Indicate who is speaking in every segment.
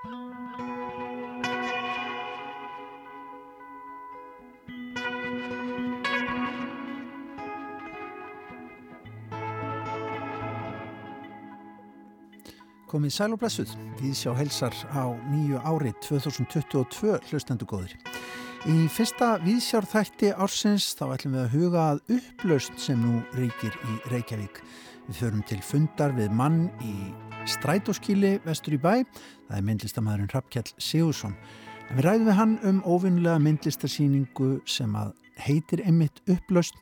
Speaker 1: Komið sæl og blessuð, við sjá helsar á nýju ári 2022 hlustendu góður. Í fyrsta viðsjár þætti ársins þá ætlum við að huga að upplaust sem nú reykir í Reykjavík. Við förum til fundar við mann í strætóskíli vestur í bæ, það er myndlistamæðurinn Rappkjell Sigursson. En við ræðum við hann um ofinlega myndlistarsýningu sem að heitir Emmitt upplaust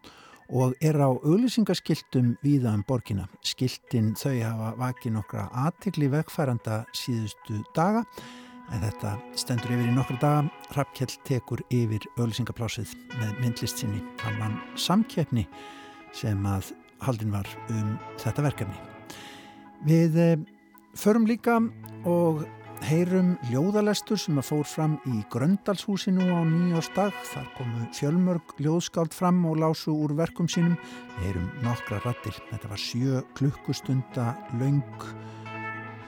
Speaker 1: og er á auglýsingaskiltum víða um borgina. Skiltin þau hafa vakið nokkra aðtikli vegfæranda síðustu daga en þetta stendur yfir í nokkra daga. Rappkjell tekur yfir auglýsingaplásið með myndlist sinni. Hann vann samkeppni sem að haldin var um þetta verkefni. Við eh, förum líka og heyrum ljóðalestur sem að fór fram í Gröndalshúsinu á nýjástag. Þar komu fjölmörg ljóðskáld fram og lásu úr verkum sínum. Við heyrum nokkra rattir. Þetta var sjö klukkustunda laung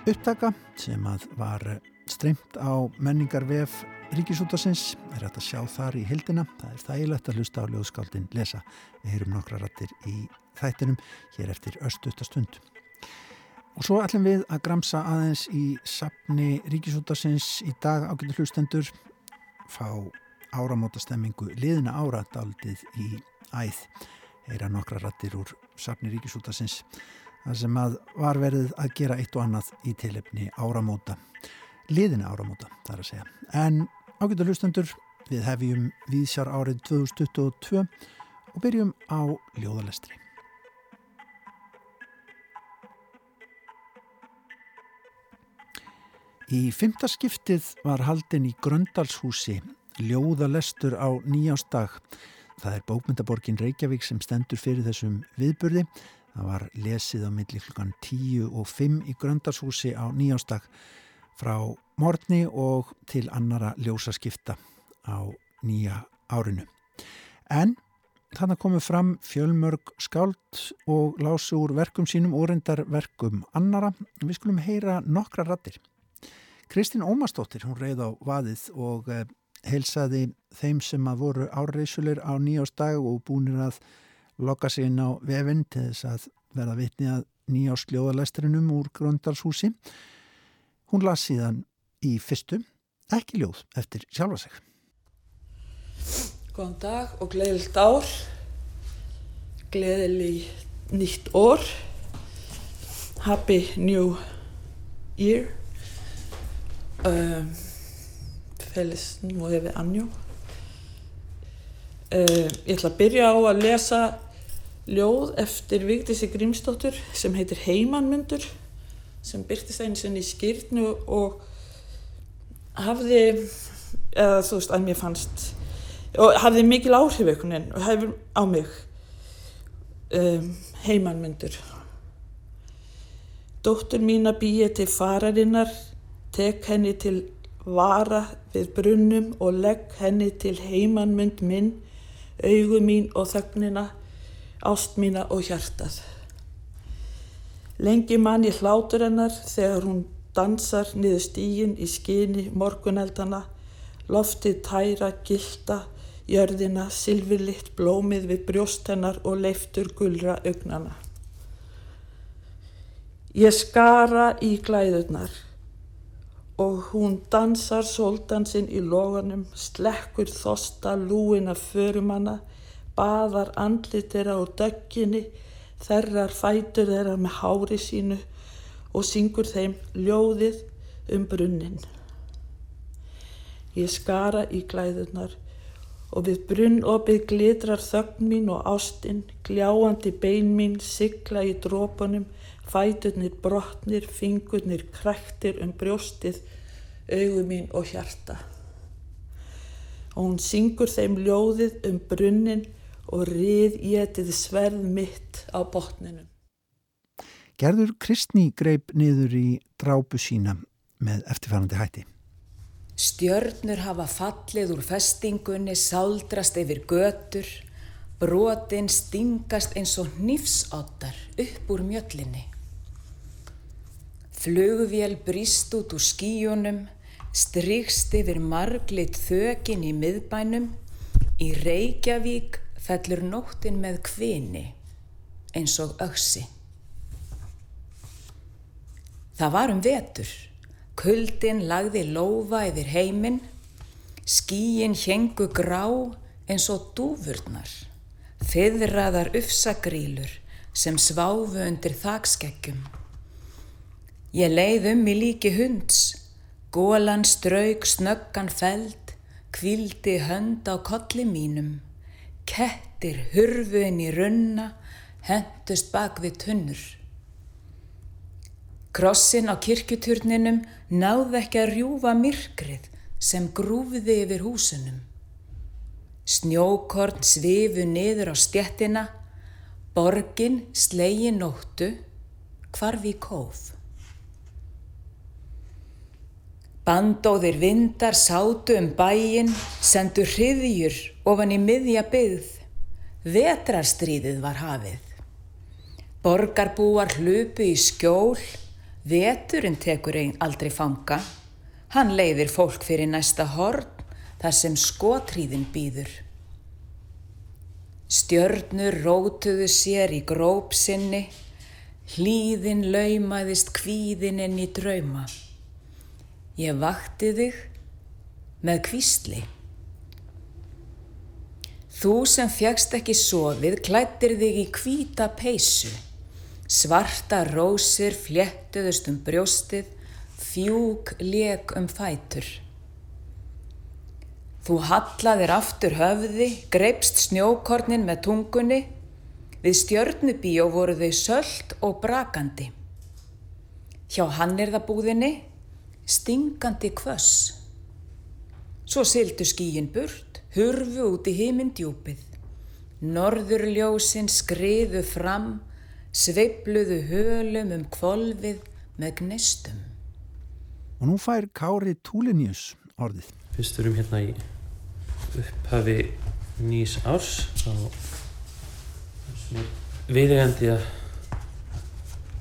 Speaker 1: upptaka sem að var streymt á menningarvef Ríkisútasins. Það er hægt að sjá þar í hildina. Það er þægilegt að hlusta á ljóðskáldin lesa. Við heyrum nokkra rattir í þættinum hér eftir östutastund. Og svo ætlum við að gramsa aðeins í sapni Ríkisútarsins í dag ágættu hlustendur fá áramótastemmingu liðina ára daldið í æð. Heyra nokkra rattir úr sapni Ríkisútarsins þar sem að var verið að gera eitt og annað í tilefni áramóta liðina áramóta þar að segja. En ágættu hlustendur við hefjum viðsjar árið 2022 og byrjum á ljóðalestri Í fymta skiptið var haldin í Gröndalshúsi ljóðalestur á nýjástag. Það er bókmyndaborgin Reykjavík sem stendur fyrir þessum viðburði. Það var lesið á milli klukkan 10 og 5 í Gröndalshúsi á nýjástag frá morgni og til annara ljósaskipta á nýja árinu. En þannig komu fram fjölmörg skáld og lásu úr verkum sínum og reyndar verkum annara. Við skulum heyra nokkra rattir. Kristín Ómarsdóttir, hún reið á vaðið og eh, heilsaði þeim sem að voru árreisulir á nýjástag og búinir að lokka sig inn á vefinn til þess að verða vitni að nýjásljóðalesturinnum úr Gröndalshúsi. Hún las síðan í fyrstu, ekki ljóð, eftir sjálfa sig.
Speaker 2: Góðan dag og gleðilt ár, gleðileg nýtt orð, happy new year. Uh, Feliz Nueve Año. Uh, ég ætla að byrja á að lesa ljóð eftir Vigdísi Grímsdóttur sem heitir Heimannmundur sem byrtist einu sinni í skýrnu og hafði, eða þú veist að mér fannst, og hafði mikil áhrif einhvern veginn og hefur á mig um, Heimannmundur. Dóttur mín að býja til fararinnar tek henni til vara við brunnum og legg henni til heimannmund minn, augu mín og þögnina, ást mína og hjartað. Lengi mann í hlátur hennar þegar hún dansar niður stígin í skini morguneldana, loftið tæra, gilda, jörðina, silfurlitt blómið við brjóst hennar og leiftur gullra augnana. Ég skara í glæðurnar, og hún dansar sóldansinn í loganum, slekkur þosta lúina förumanna, baðar andlit þeirra úr dögginni, þerrar fætur þeirra með hári sínu og syngur þeim ljóðið um brunnin. Ég skara í glæðunar og við brunnopið glitrar þögn mín og ástinn, gljáandi bein mín sigla í drópunum, fæturnir brotnir, fingurnir kræktir um brjóstið, augum mín og hjarta. Og hún syngur þeim ljóðið um brunnin og rið getið sverð mitt á botninum.
Speaker 1: Gerður Kristni greip niður í drápu sína með eftirfærandi hætti.
Speaker 3: Stjörnur hafa fallið úr festingunni, sáldrast yfir götur, brotin stingast eins og nýfsáttar upp úr mjöllinni. Flugvél brist út úr skíunum, strykst yfir marglitt þökin í miðbænum, í Reykjavík fellur nóttin með kvini eins og öksi. Það var um vetur, kuldin lagði lofa yfir heiminn, skíin hengu grá eins og dúfurnar, fyðraðar ufsagrílur sem sváfu undir þakskeggjum. Ég leið um í líki hunds, gólan strauk snöggan feld, kvildi hönd á kolli mínum, kettir hurfu inn í runna, hendust bak við tunnur. Krossin á kirkjuturninum náði ekki að rjúfa myrkrið sem grúfiði yfir húsunum. Snjókorn svifu niður á stjettina, borgin slegi nóttu, hvarfi kóf. Bandóðir vindar sátu um bæin, sendu hriðjur ofan í miðja byggð. Vetrarstríðið var hafið. Borgarbúar hlupu í skjól, veturinn tekur einn aldrei fanga. Hann leiðir fólk fyrir næsta horn þar sem skotríðin býður. Stjörnur rótuðu sér í grópsinni, hlýðin laumaðist kvíðin inn í drauma. Ég vakti þig með kvísli. Þú sem fjagst ekki sofið klættir þig í kvíta peysu. Svarta rósir fléttuðust um brjóstið, fjúk leg um fætur. Þú hallaðir aftur höfði, greipst snjókornin með tungunni. Við stjörnubíó voru þau söllt og brakandi. Hjá hannirðabúðinni stingandi kvöss. Svo syldu skíin burt, hurfu út í himindjúpið. Norðurljósin skriðu fram, sveibluðu hölum um kvolvið með gnestum.
Speaker 1: Og nú fær Kári Túlinjus orðið.
Speaker 4: Fyrst erum hérna í upphafi nýs árs þá viðegandi að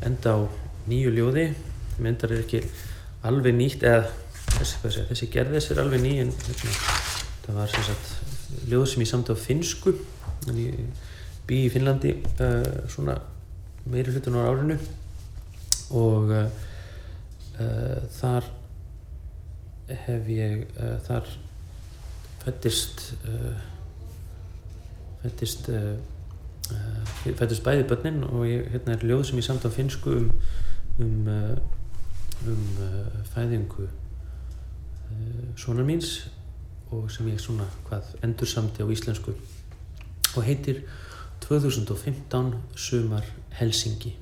Speaker 4: enda á nýju ljóði. Myndar er ekki alveg nýtt eða þessi, þessi, gerðis er alveg ný en hérna, það var sagt ljóð sem ég samt á finsku en ég bý í Finnlandi uh, svona meiri hlutun á árinu. Og uh, uh, þar hef ég þar fættist fættist fættist bæði börnin og ég, hérna er ljóð sem ég samt á finsku um, um um uh, fæðingu uh, svona míns og sem ég svona hvað endur samti á íslensku og heitir 2015 Sumar Helsingi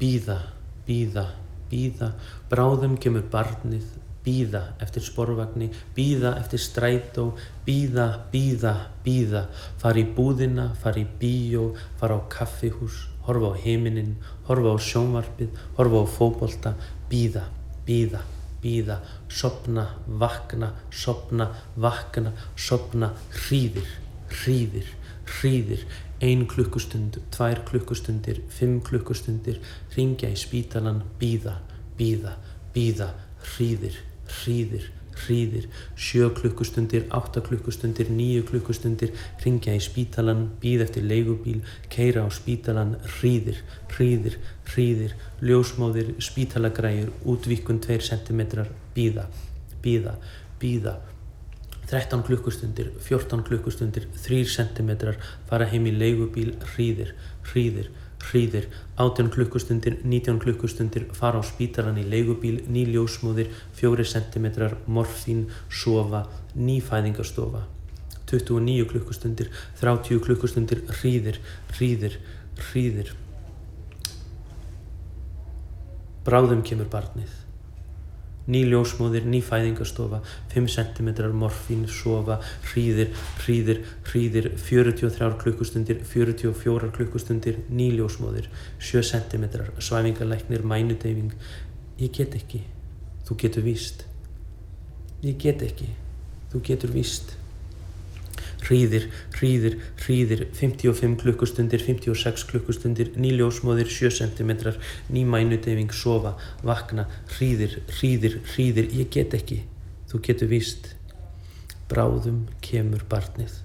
Speaker 4: Bíða, bíða, bíða bráðum kemur barnið bíða eftir sporvagni bíða eftir strætó bíða, bíða, bíða fara í búðina, fara í bíó fara á kaffihús horfa á heiminin, horfa á sjónvarpið, horfa á fókbólta, býða, býða, býða, sopna, vakna, sopna, vakna, sopna, hríðir, hríðir, hríðir, ein klukkustund, tvær klukkustundir, fimm klukkustundir, ringja í spítalan, býða, býða, býða, hríðir, hríðir, hríðir, sjö klukkustundir, átta klukkustundir, nýju klukkustundir, ringja í spítalan, býð eftir leigubíl, keira á spítalan, hríðir, hríðir, hríðir, ljósmáðir, spítalagrægir, útvíkun 2 cm, býða, býða, býða, 13 klukkustundir, 14 klukkustundir, 3 cm, fara heim í leigubíl, hríðir, hríðir, hríðir, 18 klukkustundir, 19 klukkustundir, fara á spítalan í leigubíl, ný ljósmóðir, 4 cm, morfín, sofa, ný fæðingastofa. 29 klukkustundir, 30 klukkustundir, hríðir, hríðir, hríðir. Bráðum kemur barnið ný ljósmóðir, ný fæðingastofa, 5 cm morfín, sofa, hríðir, hríðir, hríðir, 43 klukkustundir, 44 klukkustundir, ný ljósmóðir, 7 cm, svæfingalæknir, mænudeyfing. Ég get ekki, þú getur víst. Ég get ekki, þú getur víst. Hríðir, hríðir, hríðir, 55 klukkustundir, 56 klukkustundir, nýljósmóðir, 7 cm, ný mænudeyfing, sofa, vakna, hríðir, hríðir, hríðir, ég get ekki, þú getur víst. Bráðum kemur barnið.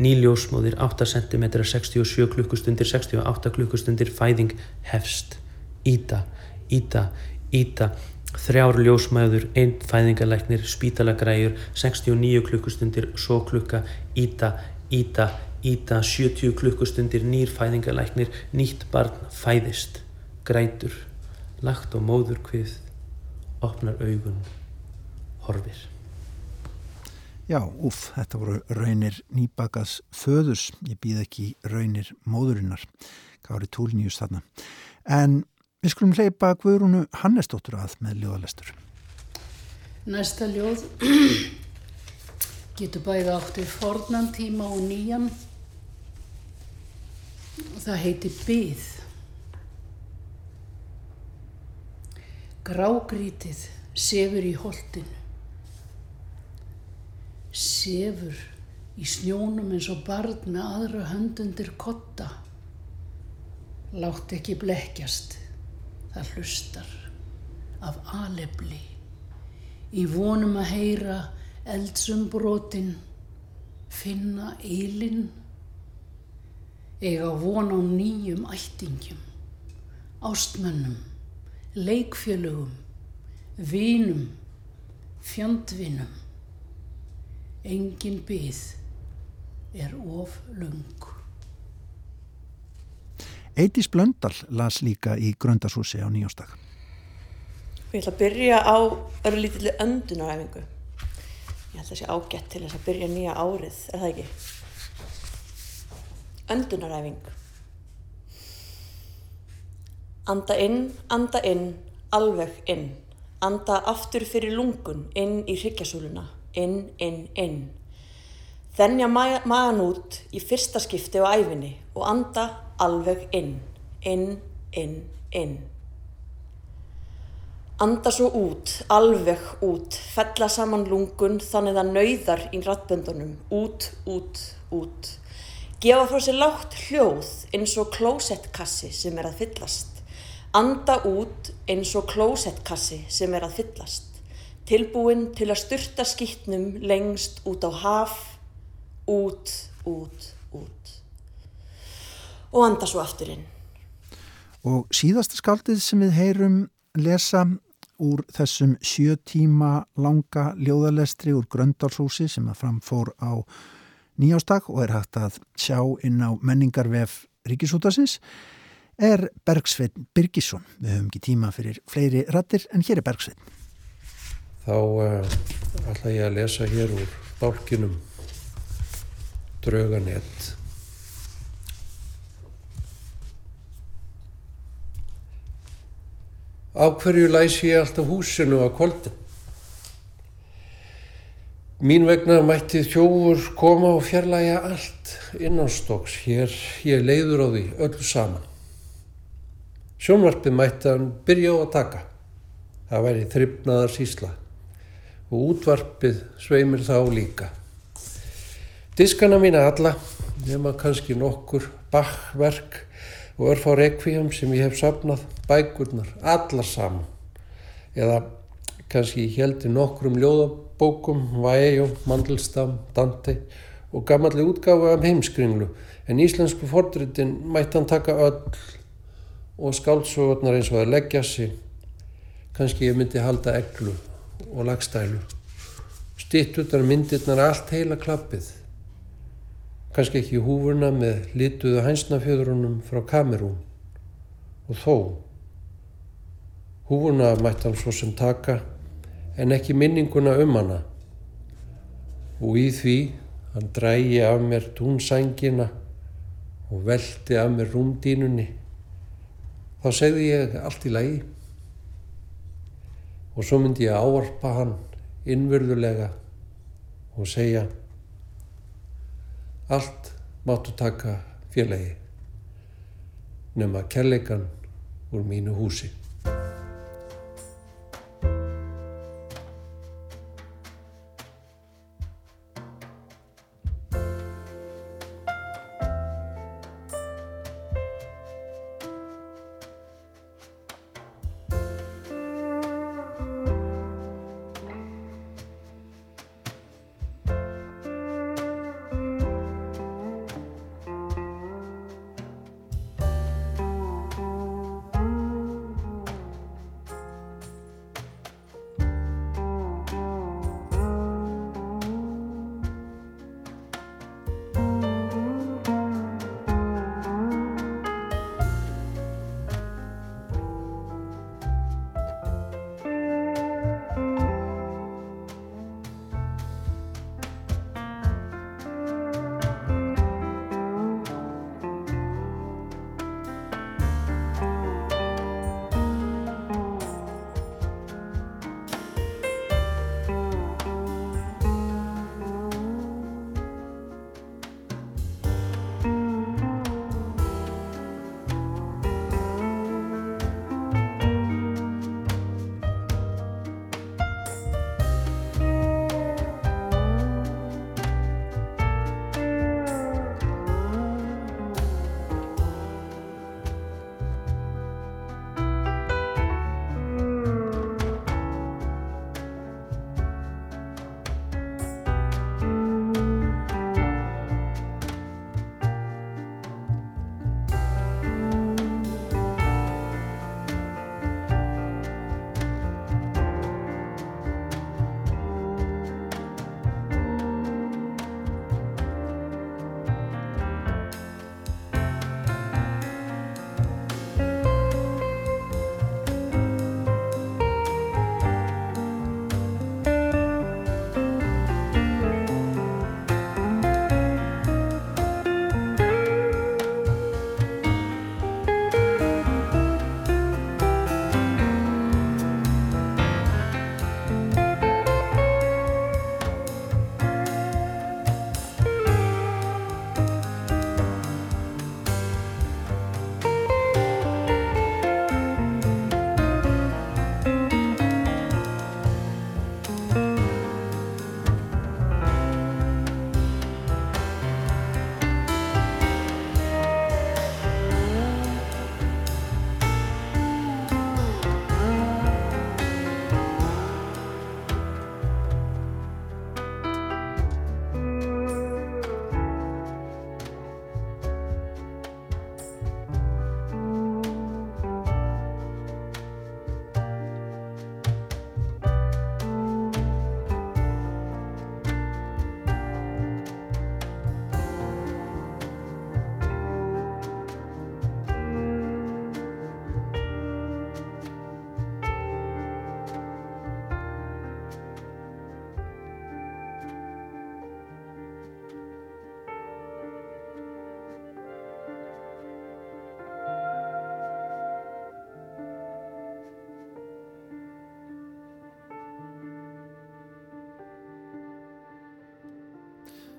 Speaker 4: Nýljósmóðir, 8 cm, 67 klukkustundir, 68 klukkustundir, fæðing, hefst, íta, íta, íta, þrjár ljósmæður, einn fæðingalæknir, spítalagræjur, 69 klukkustundir, svo klukka, íta, íta, íta, 70 klukkustundir, nýr fæðingalæknir, nýtt barn fæðist, grætur, lagt á móður hvið, opnar augun, horfir.
Speaker 1: Já, uff, þetta voru raunir nýbakas föðus, ég býð ekki raunir móðurinnar, Gári Túlníus þarna. En Við skulum hleypa Guðrúnu Hannesdóttur að með ljóðalestur.
Speaker 5: Næsta ljóð getur bæði áttið fornan tíma og nýjan. Það heiti Byð. Grágrítið sefur í holdinu. Sefur í snjónum eins og barn með aðra höndundir kotta. Látt ekki blekkjast það hlustar af alebli. Í vonum að heyra eldsumbrotin finna eilin eiga von á nýjum ættingjum ástmönnum leikfjölugum vínum fjandvinum. Engin byð er of lung
Speaker 1: Eitís Blöndal las líka í Gröndashúsi á nýjóstak.
Speaker 6: Ég ætla að byrja á örlítilli öndunaræfingu. Ég ætla að sé ágætt til þess að byrja nýja árið, er það ekki? Öndunaræfing. Anda inn, anda inn, alveg inn. Anda aftur fyrir lungun, inn í hryggjasúluna. Inn, inn, inn. Þennja magan út í fyrsta skipti á æfinni og anda alveg inn, inn, inn, inn. Anda svo út, alveg út, fella saman lungun þannig að nauðar í rattböndunum, út, út, út. Gefa frá sér lágt hljóð eins og klósettkassi sem er að fyllast. Anda út eins og klósettkassi sem er að fyllast. Tilbúin til að styrta skýtnum lengst út á haf, út, út, út og anda svo aftur inn.
Speaker 1: Og síðasta skaldið sem við heyrum lesa úr þessum sjö tíma langa ljóðalestri úr Gröndalshúsi sem að framfór á nýjástak og er hægt að sjá inn á menningarvef Ríkisútasins er Bergsveitn Birgisson. Við höfum ekki tíma fyrir fleiri rattir en hér er Bergsveitn.
Speaker 7: Þá uh, ætla ég að lesa hér úr bálkinum Drauganett Á hverju læsi ég alltaf húsinu á kvöldin? Mín vegna mætti þjófur koma og fjarlæga allt innanstokks. Hér ég leiður á því öllu saman. Sjónvarpið mætti hann byrja á að taka. Það væri þryfnaðar sísla og útvarpið sveimir þá líka. Diskana mína alla, nema kannski nokkur bakverk og örfá rekvíum sem ég hef sapnað, bækurnar, allar saman. Eða kannski ég heldi nokkrum ljóðabókum, Væjó, Mandelstam, Dante og gammalli útgáfu af heimskringlu. En íslensku fordritin mætti hann taka öll og skáldsögurnar eins og að leggja sig. Kannski ég myndi halda eglu og lagstælu. Stitt utan myndirnar allt heila klappið kannski ekki húfurna með lituðu hænsnafjöðrunum frá Kamerún. Og þó. Húfurna mætti hann svo sem taka en ekki minninguna um hana. Og í því hann drægi af mér túnsængina og veldi af mér rúmdínunni. Þá segði ég allt í lagi. Og svo myndi ég áarpa hann innvörðulega og segja Allt máttu taka félagi nema kellegan úr mínu húsi.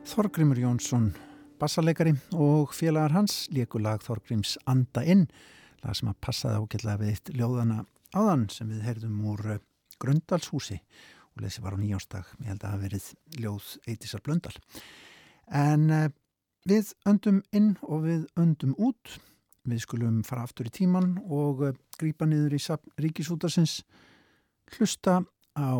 Speaker 1: Þorgrimur Jónsson bassarleikari og félagar hans leikur lag Þorgrims Anda inn lag sem að passaði ágætlega við eitt ljóðana áðan sem við heyrðum úr eh, Grundalshúsi og lesi var á nýjástag, ég held að hafi verið ljóð Eitísar Blöndal. En uh, við öndum inn og við öndum út. Við skulum fara aftur í tíman og uh, grípa niður í Ríkisútarsins hlusta á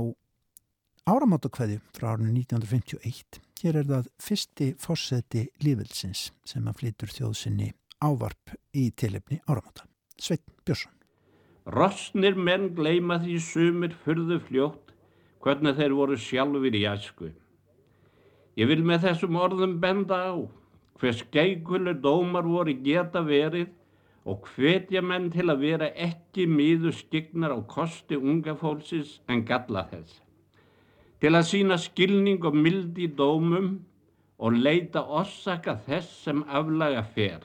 Speaker 1: áramáttakveði frá árinu 1951 Hér er það fyrsti fórseti lífelsins sem að flytur þjóðsynni ávarp í tilefni áramáta. Sveit Björnsson.
Speaker 8: Rossnir menn gleima því sumir fyrðu fljótt hvernig þeir voru sjálfur í æsku. Ég vil með þessum orðum benda á hver skeikulir dómar voru geta verið og hvetja menn til að vera ekki miður skignar á kosti unga fólksins en galla þess til að sína skilning og mildi í dómum og leita orsaka þess sem aflaga fer.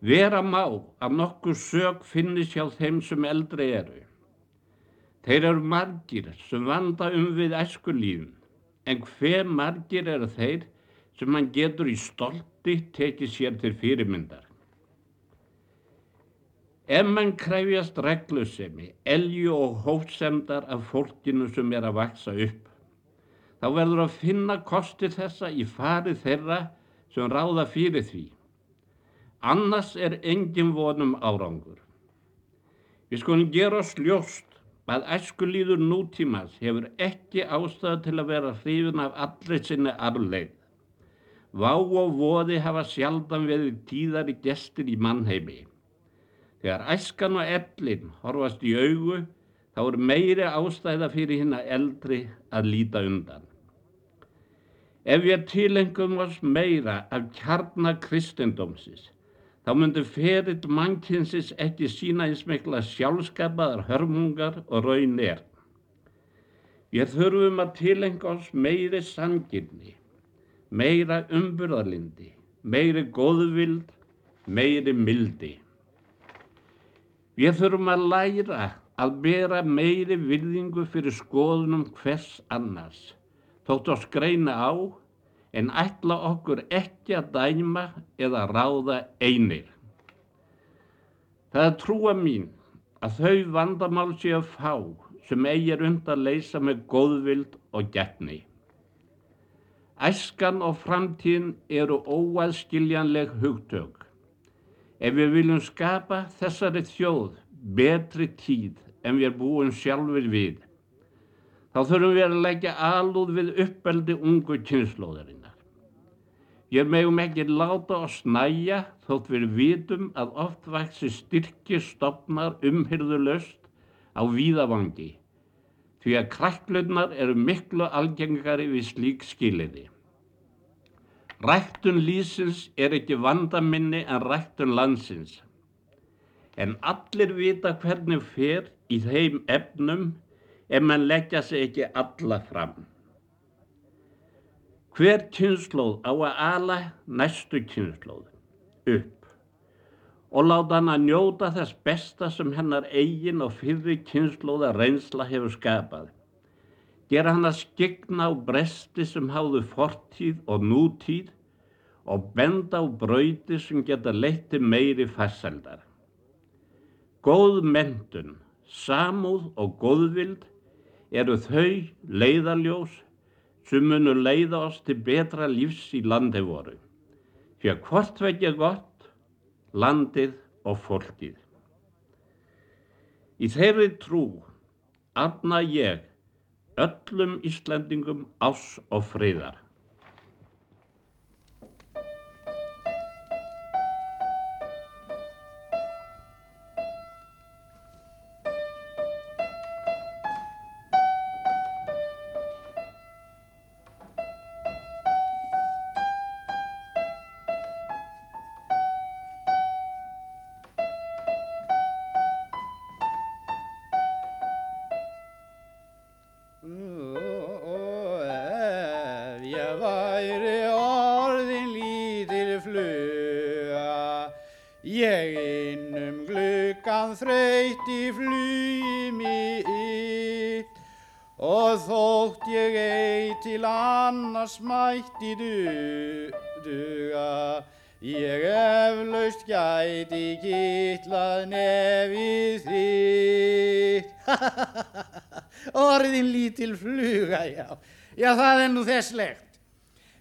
Speaker 8: Vera má að nokkuð sög finnist hjá þeim sem eldri eru. Þeir eru margir sem vanda um við æskulífum, en hver margir eru þeir sem hann getur í stolti tekið sér til fyrirmyndar. Ef mann kræfjast reglusemi, elju og hófsemdar af fólkinu sem er að vaksa upp, þá verður að finna kosti þessa í farið þeirra sem ráða fyrir því. Annars er engin vonum árangur. Við skulum gera oss ljóst að æskulíður nútímas hefur ekki ástæðu til að vera hrifin af allir sinni arleið. Vá og voði hafa sjaldan verið tíðari gestir í mannheimi. Þegar æskan og ellin horfast í augu þá er meiri ástæða fyrir hinn að eldri að líta undan. Ef við tilengum oss meira af kjarnar kristendómsis þá myndur ferill mannkynnsis ekki sína eins mikla sjálfskapaðar hörmungar og raun er. Við þurfum að tilenga oss meiri sangirni, meira umburðarlindi, meiri góðvild, meiri mildi. Við þurfum að læra að bera meiri virðingu fyrir skoðunum hvers annars, þótt að skreina á en ætla okkur ekki að dæma eða ráða einir. Það er trúa mín að þau vandamál séu að fá sem eigir und að leysa með góðvild og getni. Æskan og framtíðin eru óaðskiljanleg hugtök. Ef við viljum skapa þessari þjóð betri tíð en við búum sjálfur við, þá þurfum við að leggja alúð við uppeldi ungu kynnslóðarinnar. Ég meðum ekki láta oss næja þótt við vitum að oft vaksi styrki stopnar umhyrðulöst á víðavangi því að krakklunnar eru miklu algengari við slík skiliði. Ræktun lísins er ekki vandaminni en ræktun landsins. En allir vita hvernig fer í þeim efnum ef mann leggja sig ekki alla fram. Hver kynnslóð á að ala næstu kynnslóð upp og láta hann að njóta þess besta sem hennar eigin og fyrri kynnslóða reynsla hefur skapað gera hann að skegna á bresti sem háðu fortíð og nútíð og benda á brauti sem geta leitti meiri fasseldar. Góð mentun, samúð og góðvild eru þau leiðaljós sem munur leiða oss til betra lífs í landi voru. Fyrir hvort vekja gott, landið og fólkið. Í þeirri trú afna ég öllum Íslandingum ás og friðar.
Speaker 9: Þraut í flugi mitt og þótt ég ei til annars mætti du, duga, ég eflaust gæti kittlað nefið þitt. Orðin lítil fluga, já, já það er nú þesslegt.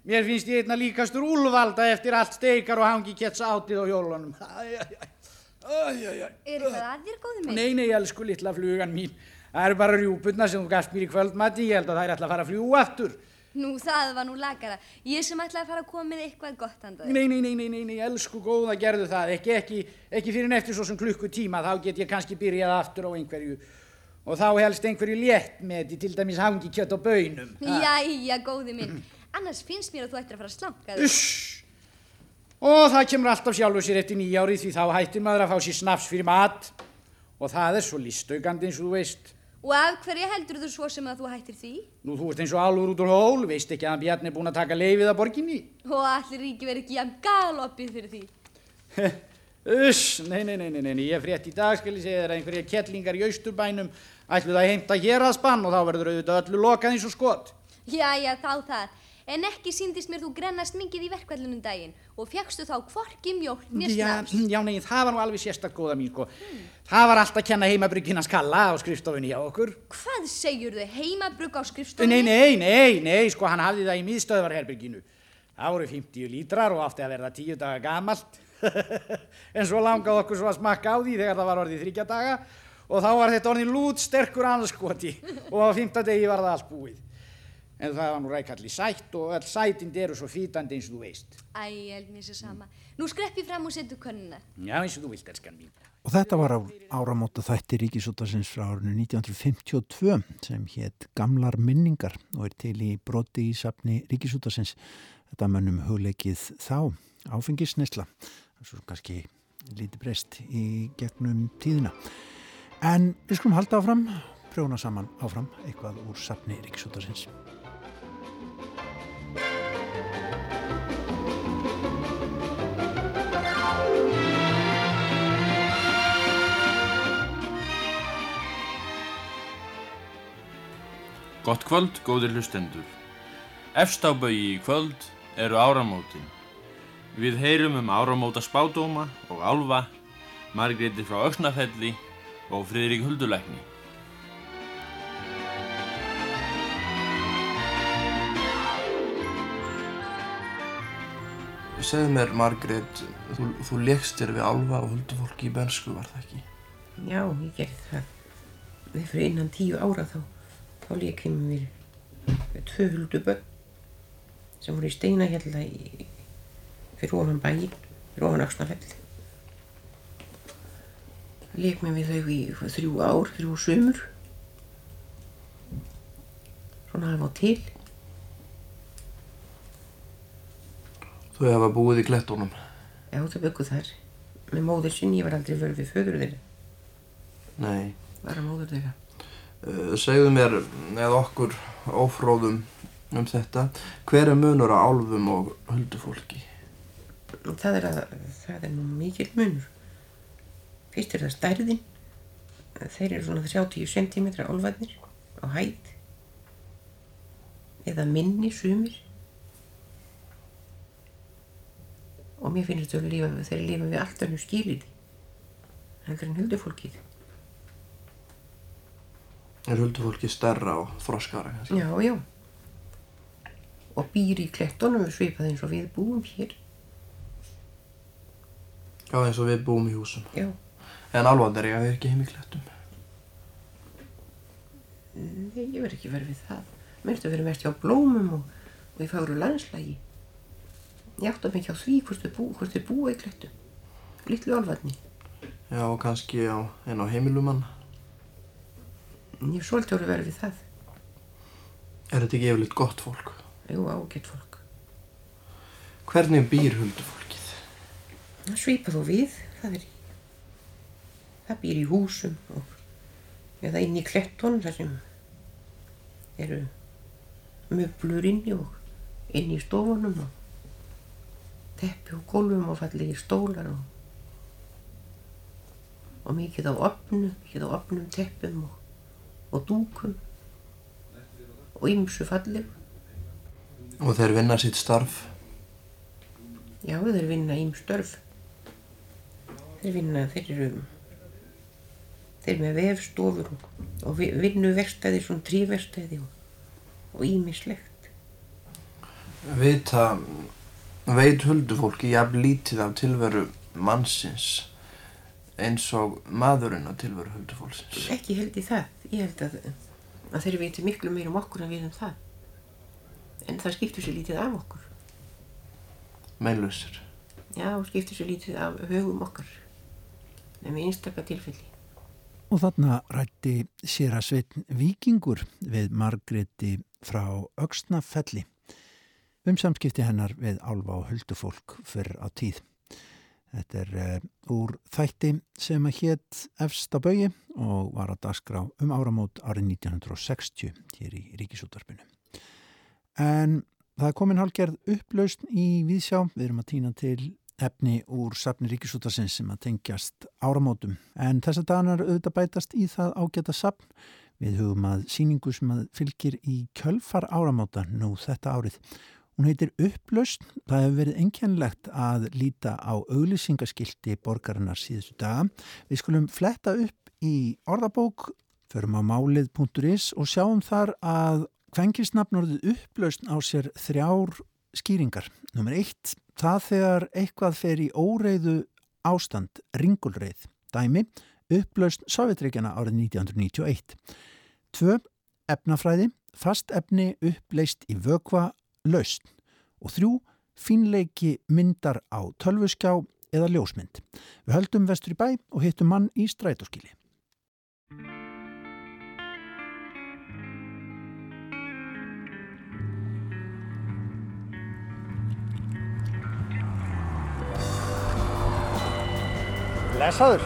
Speaker 9: Mér finnst ég einna líkastur úlvalda eftir allt steikar og hangi ketts átið á hjólunum.
Speaker 10: Er eitthvað að þér, góði minn?
Speaker 9: Nei, nei, elsku litla flugan mín. Það eru bara rjúpurna sem þú gafst mér í kvöldmati. Ég held að það er alltaf að fara að fljúa aftur.
Speaker 10: Nú, það var nú lagara. Ég sem ætlaði að fara að koma með eitthvað gott handaði.
Speaker 9: Nei, nei, nei, nei, nei, nei, elsku góða, gerðu það. Ekki, ekki, ekki fyrir neftur svo sem klukkutíma. Þá get ég kannski byrjað aftur á einhverju. Og þá helst einhverju létt með því til dæmis hangi kjött og bönum.
Speaker 10: Jæja, góði minn. Annars finnst mér að þú ættir að fara að slanka þig.
Speaker 9: Og það kemur alltaf sjálfur sér eftir nýjárið því þá hættir maður að fá sér snaps fyrir mat. Og það er svo listaukandi eins og þú veist.
Speaker 10: Og af hverju heldur þú svo sem að þú hættir því?
Speaker 9: Nú, þú ert eins og alvur út úr hól, veist ekki að Bjarni er búinn að taka leifið að borginni?
Speaker 10: Og allir ríki verið ekki jæm galoppið fyrir því.
Speaker 9: Uss, nei, nei, nei, nei, nei, ég frétt í dag, skal ég segja þér, að einhverja kettlingar í austurbænum ætluð að heimta hér að spann og þá verður auðvitað öllu lokað eins og skot.
Speaker 10: Jæja, þá það. En ekki síndist mér þú grennast mikið í verkvallunum daginn og fegstu þá kvorki mjólk mér
Speaker 9: Já, já, nei, það var nú alveg sérstak góða mín, sko. Það var allt að kenna heimabryggina skalla á skrifstofunni hjá okkur.
Speaker 10: Hvað segjur þau heimabrugg á skrifstofunni?
Speaker 9: Nei, nei, nei, nei, sko, hann hafði það í miðstöðvarherbyrginu. Það voru 50 lítrar og átti að verða 10 daga gamalt. en svo langaði okkur svo að smakka á því þegar það var orðið þryggja daga og þá var þetta orðið lút sterkur anskoti og á 5. degi var það allt búið. En það var nú rækalli sætt og öll sætind eru svo fýtandi eins og þú veist.
Speaker 10: Æ, ég held mér sér sama. Nú skreppi fram og setu könnuna.
Speaker 9: Já, eins og þú vilt, elskan mín.
Speaker 1: Og þetta var á áramóta þætti Ríkisútasins frá árinu 1952 sem hétt Gamlar minningar og er til í broti í safni Ríkisútasins. Þetta mönnum hugleikið þá, áfengisnesla. Er svo kannski lítið breyst í gegnum tíðina. En við skulum halda áfram, prjóna saman áfram eitthvað úr safni Ríkisútasins.
Speaker 11: Gott kvöld, góðir hlustendur. Efst á baugi í kvöld eru áramótin. Við heyrum um áramóta spádóma og álfa, Margréti frá Öksnafelli og Friðrik Huldulækni.
Speaker 12: Segðu mér, Margrét, þú, þú leggst þér við álfa og huldufólki í bensku, var það ekki?
Speaker 13: Já, ég gerði það. Við fyrir innan tíu ára þá, þá leik ég mér við tvö hulduböld sem voru í steinahjalla í, fyrir ofan bæinn, fyrir ofan Öxnafell. Leik mér við þau í þrjú ár, þrjú sömur. Svona alveg á til.
Speaker 12: Þau hafa búið í klettunum.
Speaker 13: Já, þau bygguð þar. Með móður sinni, ég var aldrei verið við föður þeirra.
Speaker 12: Nei.
Speaker 13: Bara móður þeirra.
Speaker 12: Uh, segðu mér, eða okkur ófróðum um þetta, hver er munur á álfum og huldufólki?
Speaker 13: Það er, að, það er nú mikill munur. Fyrst er það stærðin. Þeir eru svona 30 cm álfarnir á hæð. Eða minni sumir. Og mér finnst þau að lifa, þeir lifa við allt önnu skilið. Heldur en huldufólkið.
Speaker 12: Er huldufólki stærra og þroskara?
Speaker 13: Já, já. Og býr í klettunum svipað eins og við búum hér.
Speaker 12: Já, eins og við búum í húsum.
Speaker 13: Já.
Speaker 12: En alvandir ég að við ekki heim í klettum.
Speaker 13: Nei, ég verð ekki verið við það. Mér ertu verið mest hjá blómum og, og í fagru landslægi. Ég átti mig ekki á því hvort þau bú, búa í klettum. Littlu álfarni.
Speaker 12: Já, og kannski á, en á heimilumann.
Speaker 13: Ég er svolítið orðið verið við það.
Speaker 12: Er þetta ekki yfirleitt gott fólk?
Speaker 13: Jú, ágætt fólk.
Speaker 12: Hvernig býr huldufólkið?
Speaker 13: Það svipar þú við. Það er það býr í húsum og eða inn í klettunum þar sem eru möblur inni og inn í stofunum og teppi og gólfum og fallið í stólar og, og mikið á opnum, mikið á opnum teppum og, og dúkum. og ymsu falleg.
Speaker 12: Og þeir vinna sitt starf?
Speaker 13: Já, þeir vinna ymstörf. Þeir vinna, þeir eru, þeir eru með vefstofur og, og vinnuverstæði, svona tríverstæði og ímislegt.
Speaker 12: Vita, veit huldufólki jafn lítið af tilveru mannsins eins og maðurinn af tilveru huldufólksins?
Speaker 13: Ekki held ég það. Ég held að, að þeir veitir miklu meir um okkur en við um það. En það skiptur sér lítið af okkur.
Speaker 12: Meinlausir?
Speaker 13: Já, skiptur sér lítið af högum okkar. Nefnum einstakka tilfelli.
Speaker 1: Og þarna rætti sér að sveitn vikingur við Margreti frá Öksnafelli um samskipti hennar við álfa og huldufólk fyrir á tíð. Þetta er uh, úr þætti sem að hétt efst á baui og var að dagskrá um áramót árið 1960 hér í Ríkisúttarpinu. En það er komin hálgerð upplaust í Víðsjá. Við erum að týna til efni úr safni Ríkisútarsins sem að tengjast áramótum. En þess að danar auðvitað bætast í það ágæta safn. Við hugum að síningu sem að fylgir í kjölfar áramóta nú þetta árið. Hún heitir Upplaust. Það hefur verið engjannlegt að líta á auglýsingaskilti borgarinnar síðustu daga. Við skulum fletta upp í orðabók, förum á málið.is og sjáum þar að kvengisnafnorðið upplaust á sér þrjár skýringar. Númer eitt, það þegar eitthvað fer í óreiðu ástand, ringulreið. Dæmi, upplaust Sovjetreikjana árið 1991. Tvö, efnafræði, fast efni uppleist í vögva laust og þrjú finleiki myndar á tölvuskjá eða ljósmynd. Við höldum vestur í bæ og hittum mann í strætóskili. Lesaður.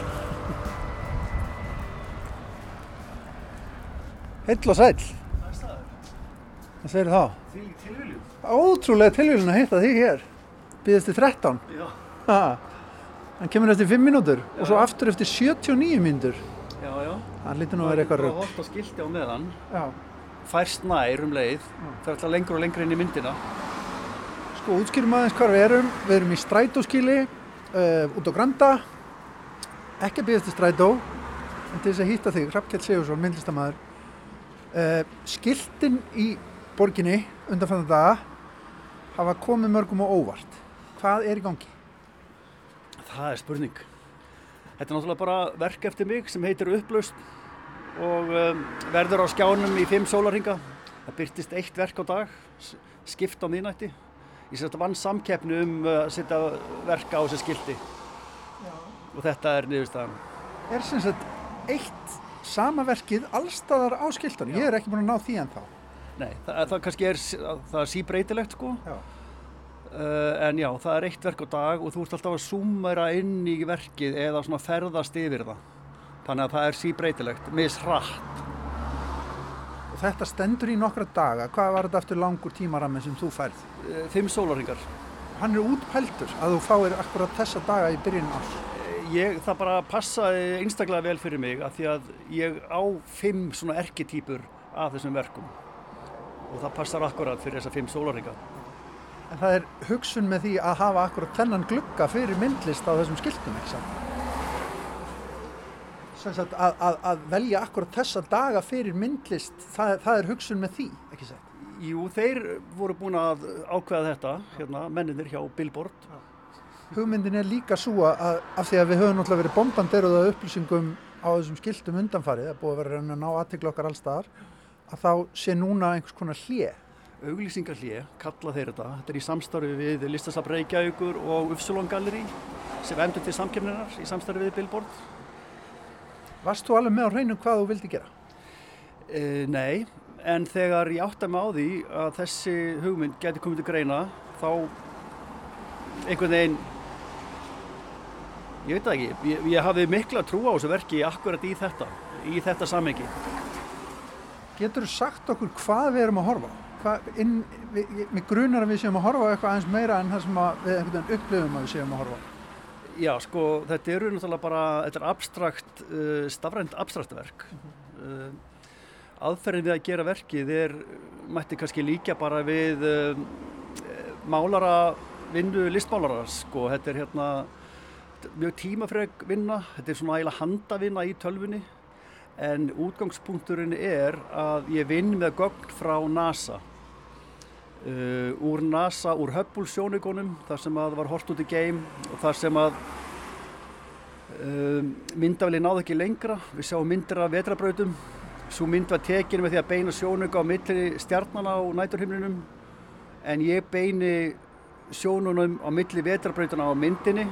Speaker 1: Heill og sæl. Hvað segir þá?
Speaker 14: Því tilviljum.
Speaker 1: Ótrúlega tilviljun að hitta þig hér. Býðist þið 13?
Speaker 14: Já.
Speaker 1: Ha. Hann kemur eftir 5 mínútur og svo aftur eftir 79 mínútur.
Speaker 14: Já, já.
Speaker 1: Það lítur nú að vera eitthvað
Speaker 14: rögg. Það er hótt á skilti á meðan.
Speaker 1: Já.
Speaker 14: Færst nær um leið. Það er alltaf lengur og lengur inn í myndina.
Speaker 1: Sko, útskýrum aðeins hvað við erum. Við erum í strætóskili, uh, út á Granda. Ekki að býðast í strætó, en til þess að hýtta þig, Hrafkjell Sigursson, myndlistamæður. Uh, skiltin í borginni undanfannan daga hafa komið mörgum á óvart. Hvað er í gangi?
Speaker 14: Það er spurning. Þetta er náttúrulega bara verk eftir mig sem heitir Upplaust og um, verður á skjánum í fimm sólarhinga. Það byrtist eitt verk á dag, skipt á miðnætti. Ég sérst að vann samkeppni um uh, að setja verk á þessi skilti. Og þetta er niðurstaðan.
Speaker 1: Er sem sagt eitt sama verkið allstaðar á skiltunum? Ég er ekki búin að ná því ennþá.
Speaker 14: Nei, það, það kannski er, það er síbreytilegt sko.
Speaker 1: Já.
Speaker 14: Uh, en já, það er eitt verk á dag og þú ert alltaf að súmera inn í verkið eða svona ferðast yfir það. Þannig að það er síbreytilegt, misrætt.
Speaker 1: Og þetta stendur í nokkra daga. Hvað var þetta eftir langur tímarammi sem þú færð?
Speaker 14: Uh, fimm sólarhingar.
Speaker 1: Hann er útpæltur að þú fáir akkurat þessa daga í byrjun árs.
Speaker 14: Ég, það bara passaði einstaklega vel fyrir mig af því að ég á fimm svona erketýpur af þessum verkum og það passar akkurat fyrir þessa fimm sólarhinga.
Speaker 1: En það er hugsun með því að hafa akkurat þennan glugga fyrir myndlist á þessum skiltum, ekki sagt að, að, að velja akkurat þessa daga fyrir myndlist, það, það er hugsun með því, ekki satt?
Speaker 14: Jú, þeir voru búin að ákveða þetta, hérna, menninir hjá Billboard.
Speaker 1: Hugmyndin er líka svo að af því að við höfum náttúrulega verið bombanderuð af upplýsingum á þessum skiltum undanfarið, það búið að vera að ná aðtikla okkar allstaðar, að þá sé núna einhvers konar hlje.
Speaker 14: Auglýsingarhlje, kalla þeir þetta. Þetta er í samstarfi við Listasafn Reykjavíkur og Ufsulon Gallery sem endur til samkemninar í samstarfi við Billboard.
Speaker 1: Varst þú alveg með á hreinu hvað þú vildi gera?
Speaker 14: E, nei, en þegar ég átta mig á því að þessi hugmynd geti komið til greina þá einhvern veginn ég veit það ekki, ég, ég hafði mikla trú á þessu verki akkurat í þetta í þetta samhengi
Speaker 1: Getur þú sagt okkur hvað við erum að horfa? Hvað, inn, við, mig grunar að við séum að horfa eitthvað aðeins meira en það sem við veginn upplifum að við séum að horfa.
Speaker 14: Já, sko, þetta eru náttúrulega bara, þetta er abstrakt, uh, stafrænt abstrakt verk. uh, aðferðin við að gera verkið er, mætti kannski líka bara við um, málara vinnu listmálara sko, þetta er hérna mjög tímafreg vinna, þetta er svona eiginlega handavinna í tölfunni en útgangspunkturinn er að ég vinn með gögn frá NASA. Uh, úr NASA, úr Hubble sjónugunum þar sem að var hort út í geim og þar sem að um, myndavili náði ekki lengra. Við sjáum myndir af vetrabrautum svo mynd var tekin með því að beina sjónuga á milli stjarnana á næturhimninum. En ég beini sjónunum á milli vetrabrautuna á myndinni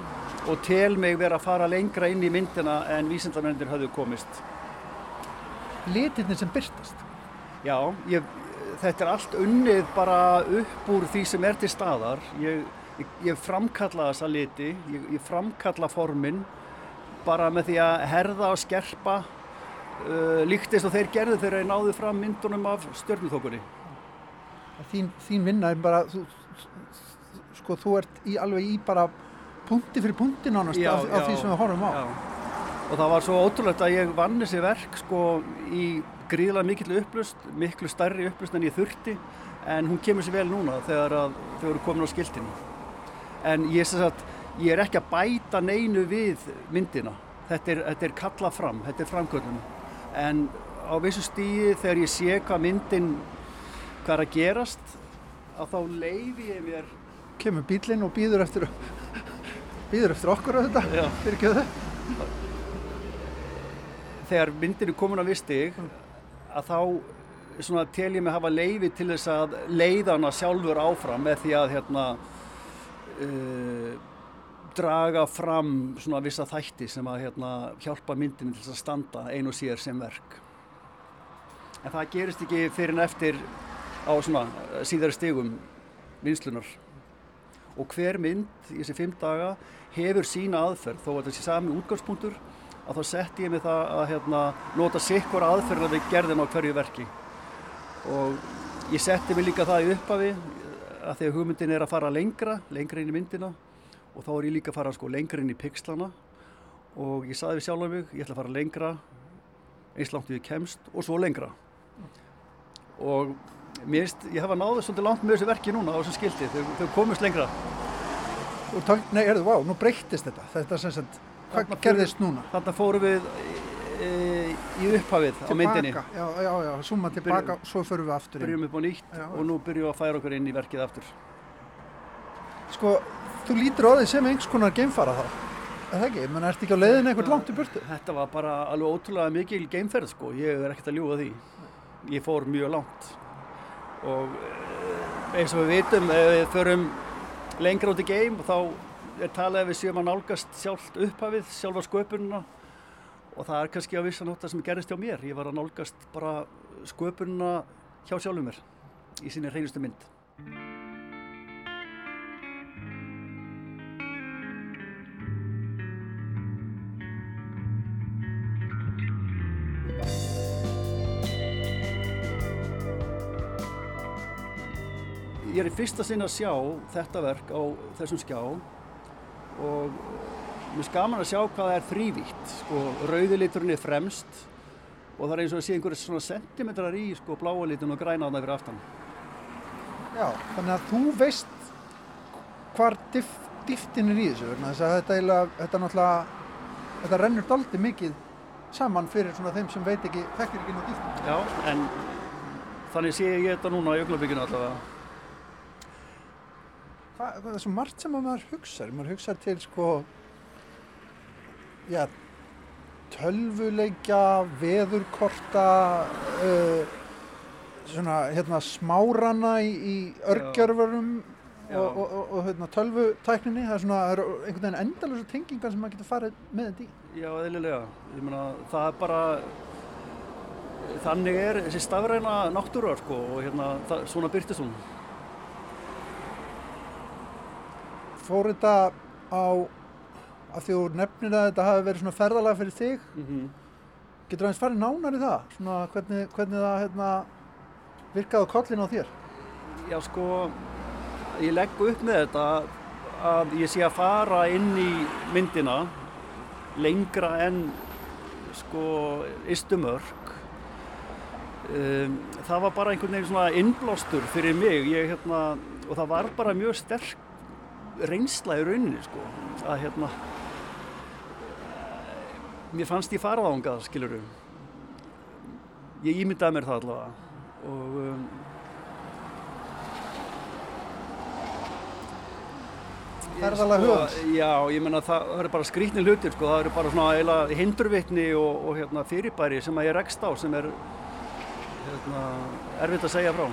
Speaker 14: og tel mig vera að fara lengra inn í myndina en vísindamennir höfðu komist.
Speaker 15: Litirnir sem byrtast?
Speaker 14: Já, ég, þetta er allt unnið bara upp úr því sem er til staðar. Ég, ég, ég framkalla þessa liti, ég framkalla formin bara með því að herða og skerpa uh, líktist og þeir gerðu þegar þeir náðu fram myndunum af stjörnuþokunni.
Speaker 15: Þín, þín vinna er bara, þú, sko, þú ert í, alveg í bara punkti fyrir punkti nánast já, af, af því sem við horfum á. Já.
Speaker 14: Og það var svo ótrúlegt að ég vann þessi verk sko í gríðlega mikill upplust, miklu starri upplust en ég þurfti en hún kemur sér vel núna þegar þau eru komin á skiltinu. En ég, sagt, ég er ekki að bæta neinu við myndina. Þetta er, þetta er kalla fram, þetta er framkvöldun. En á vissu stíði þegar ég sé hvað myndin, hvað er að gerast, að þá leiði ég mér...
Speaker 15: Kemur bílinn og býður eftir býður eftir okkur á þetta fyrir kjöðu
Speaker 14: þegar myndin er komin á vistig að þá svona, tel ég mig hafa leiði til þess að leiðana sjálfur áfram með því að hérna uh, draga fram svona vissa þætti sem að hérna hjálpa myndin til að standa einu sér sem verk. En það gerist ekki fyrir en eftir á svona síðari stegum vinslunar og hver mynd í þessi fimm daga hefur sína aðferð þó að þetta sé sami útgangspunktur að þá sett ég mig það að hérna, nota sikkur aðferð að við gerðum á hverju verki. Og ég setti mig líka það í upphafi að að hugmyndin er að fara lengra lengra inn í myndina og þá er ég líka að fara sko, lengra inn í pixlana. Og ég saði við sjálf um mig ég ætla að fara lengra eins langt við kemst og svo lengra. Og mér finnst ég hafa náðu svolítið langt með þessu verki núna á þessu skildi þau, þau komist lengra.
Speaker 15: Nei, erðu, vá, nú breyttist þetta. Þetta sem sagt, hvað gerðist núna?
Speaker 14: Þannig fórum við e, í upphafið á myndinni.
Speaker 15: Já, já, já, suma tilbaka, Byrjum, svo förum við aftur
Speaker 14: inn. Byrjum upp á nýtt já, og nú byrjum við að færa okkur inn í verkið aftur.
Speaker 15: Sko, þú lítir á því sem einhvers konar geimfara þá. Það ekki, menn ertu ekki á leiðin eitthvað langt í burtu?
Speaker 14: Þetta var bara alveg ótrúlega mikil geimferð sko, ég er ekkert að ljúa því. Ég fór mjög langt og eh, eins og við vitum, ef við förum lengra út í geim og þá er talað ef við séum að nálgast sjálft upphafið, sjálfa sköpununa og það er kannski á vissan hótt það sem gerist hjá mér. Ég var að nálgast bara sköpununa hjá sjálfum mér í sinni hreinustu mynd. ég er í fyrsta sinn að sjá þetta verk á þessum skjá og mér er gaman að sjá hvað það er þrývítt sko, rauðiliturinn er fremst og það er eins og að sé einhverju svona sentimetrar í sko bláa litun og græna á það fyrir aftan.
Speaker 15: Já, þannig að þú veist hvar dif, diftin er í þessu þess að þetta, eiginlega, þetta náttúrulega þetta rennur daldi mikið saman fyrir svona þeim sem veit ekki þekkir ekki ná diftin.
Speaker 14: Já, en þannig sé ég þetta núna í öglabygginu allavega
Speaker 15: það, það er svo margt sem maður hugsaður, maður hugsaður til sko já, tölvuleikja, veðurkorta uh, svona hérna smárana í, í örgjörfurum og, og, og, og hérna, tölvutækninni, það er svona er einhvern veginn endalösa tengingar sem maður getur farið með þetta í.
Speaker 14: Já, eðlilega, ég meina það er bara þannig er þessi stafræna náttúrar sko og hérna það, svona byrtist hún.
Speaker 15: Fór þetta á að því úr nefnir að þetta hafi verið svona ferðalega fyrir þig mm -hmm. getur það eins farið nánar í það? Svona hvernig, hvernig það hérna, virkaði kollin á þér?
Speaker 14: Já sko ég legg upp með þetta að ég sé að fara inn í myndina lengra en sko istumörk um, það var bara einhvern veginn svona innblástur fyrir mig. Ég, hérna, og það var bara mjög sterk reynsla í rauninni sko, að hérna mér fannst ég farað ángað skiluru ég ímyndaði mér það allavega og um,
Speaker 15: Ferðalag hugans.
Speaker 14: Sko, já, ég menna það, eru bara skrítni hlutir sko, það eru bara svona eiginlega hindurvitni og, og hérna, fyrirbæri sem að ég rekst á sem er hérna, erfitt að segja frá.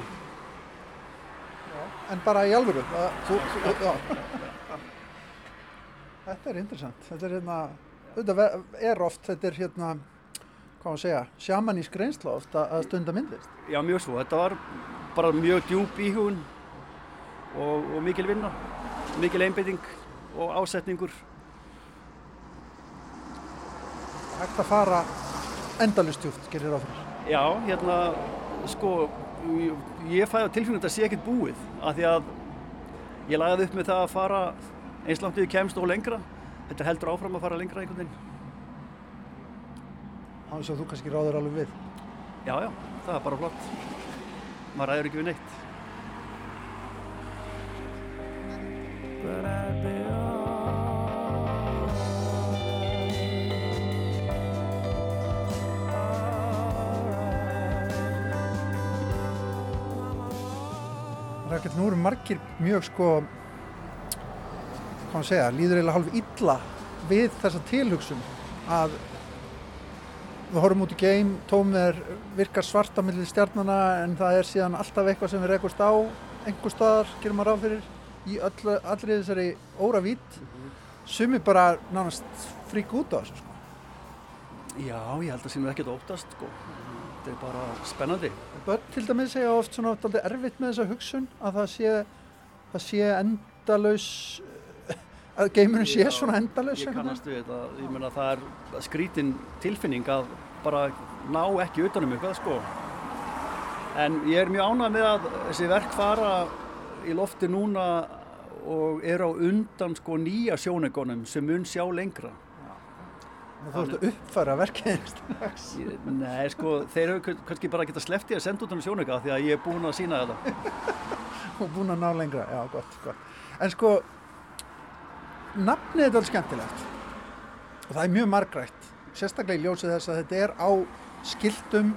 Speaker 15: En bara í alvöru, að, þú, já. Þetta er interessant. Þetta er hérna, þetta er oft, þetta er hérna, hvað maður segja, sjamanísk reynsla oft að stunda myndlist.
Speaker 14: Já, mjög svo. Þetta var bara mjög djúb íhugun og, og mikil vinna, mikil einbeiting og ásetningur.
Speaker 15: Hægt að fara endalustjúft, gerir fyrir.
Speaker 14: Já, hérna, sko, ég- ég fæði á tilfengjum að þetta sé ekkert búið af því að ég lagði upp með það að fara eins langt við kemst og lengra. Þetta heldur áfram að fara lengra einhvern veginn.
Speaker 15: Þess að þú kannski ráður alveg við.
Speaker 14: Já, já, það er bara flott. Maður ræður ekki við neitt.
Speaker 15: Rækjall, nú eru margir mjög sko, hvað maður segja, líður eiginlega hálf illa við þessa tilhugsun að við horfum út í geim, tómið er virkar svart á millið stjarnana en það er síðan alltaf eitthvað sem við rekust á einhver staðar, gerum maður ráð fyrir í öllu, allri þessari óra vít sumi bara nánast frík út á þessu sko.
Speaker 14: Já, ég held að sínum ekkert óttast, sko. Þetta er bara spennandi.
Speaker 15: Börn til dæmis segja oft svona dálítið erfitt með þessa hugsun að það sé, það sé endalaus að geimurinn sé svona endalaus
Speaker 14: Ég kannast við þetta. Ég meina það er skrítin tilfinning að bara ná ekki utanum eitthvað, sko. En ég er mjög ánægð með að þessi verk fara í lofti núna og eru á undan sko nýja sjónegonum sem mun sjá lengra.
Speaker 15: Þú ert að uppfæra verkið strax.
Speaker 14: Nei, sko, þeir hefur kannski bara getað sleppt í að senda út hann sjónauka því að ég er búinn að sína þetta.
Speaker 15: og búin að ná lengra, já gott, gott. En sko, nafnið er alveg skemmtilegt og það er mjög margrætt, sérstaklega í ljósið þess að þetta er á skiltum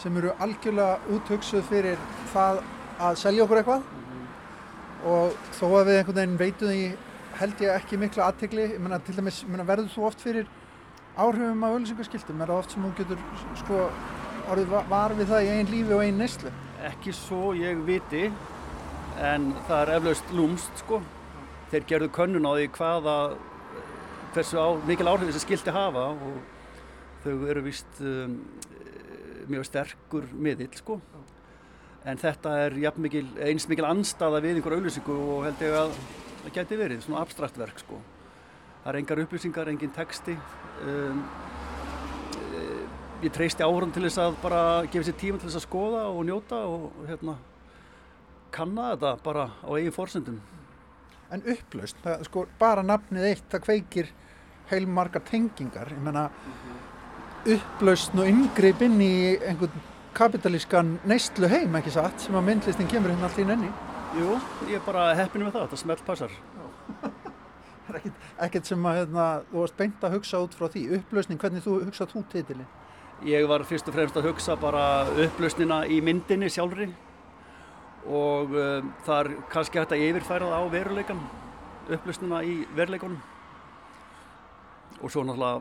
Speaker 15: sem eru algjörlega úthugsuð fyrir það að selja okkur eitthvað og þó að við einhvern veginn veitum því held ég ekki mikla aðtegli, ég meina til dæmis, ég meina verður þú oft fyrir áhrifum af auðlýsingaskiltum, er það oft sem þú getur sko orðið va- var við það í einn lífi og einn neyslu?
Speaker 14: Ekki svo ég viti, en það er eflaust lúmst, sko. Þeir gerðu könnun á því hvaða, hversu á, mikil áhrif þessi skilti hafa og þau eru vist um, mjög sterkur miðill, sko. En þetta er mikil, eins mikil anstaða við einhver auðlýsingu og held ég að það geti verið, svona abstrakt verk, sko. Það er engar upplýsingar, engin texti. Um, ég treysti áhörðan til þess að bara gefa sér tíma til þess að skoða og njóta og hérna kanna þetta bara á eigin forsendum.
Speaker 15: En upplaust, það, sko, bara nafnið eitt, það kveikir heilmarga tengingar. Ég menna, upplaust og inngrip inn í einhvern kapitalískan neistlu heim, ekki satt, sem að myndlistin kemur hérna allt í nenni.
Speaker 14: Jú, ég er bara heppinu með það, þetta smelt passar.
Speaker 15: Það er ekkert, ekkert sem að, hérna, þú varst beint að hugsa út frá því. Upplausning, hvernig þú hugsað þú titilin?
Speaker 14: Ég var fyrst og fremst að hugsa bara upplausnina í myndinni sjálfri og um, það er kannski hægt að yfirfæra það á veruleikan, upplausnina í veruleikunum og svo náttúrulega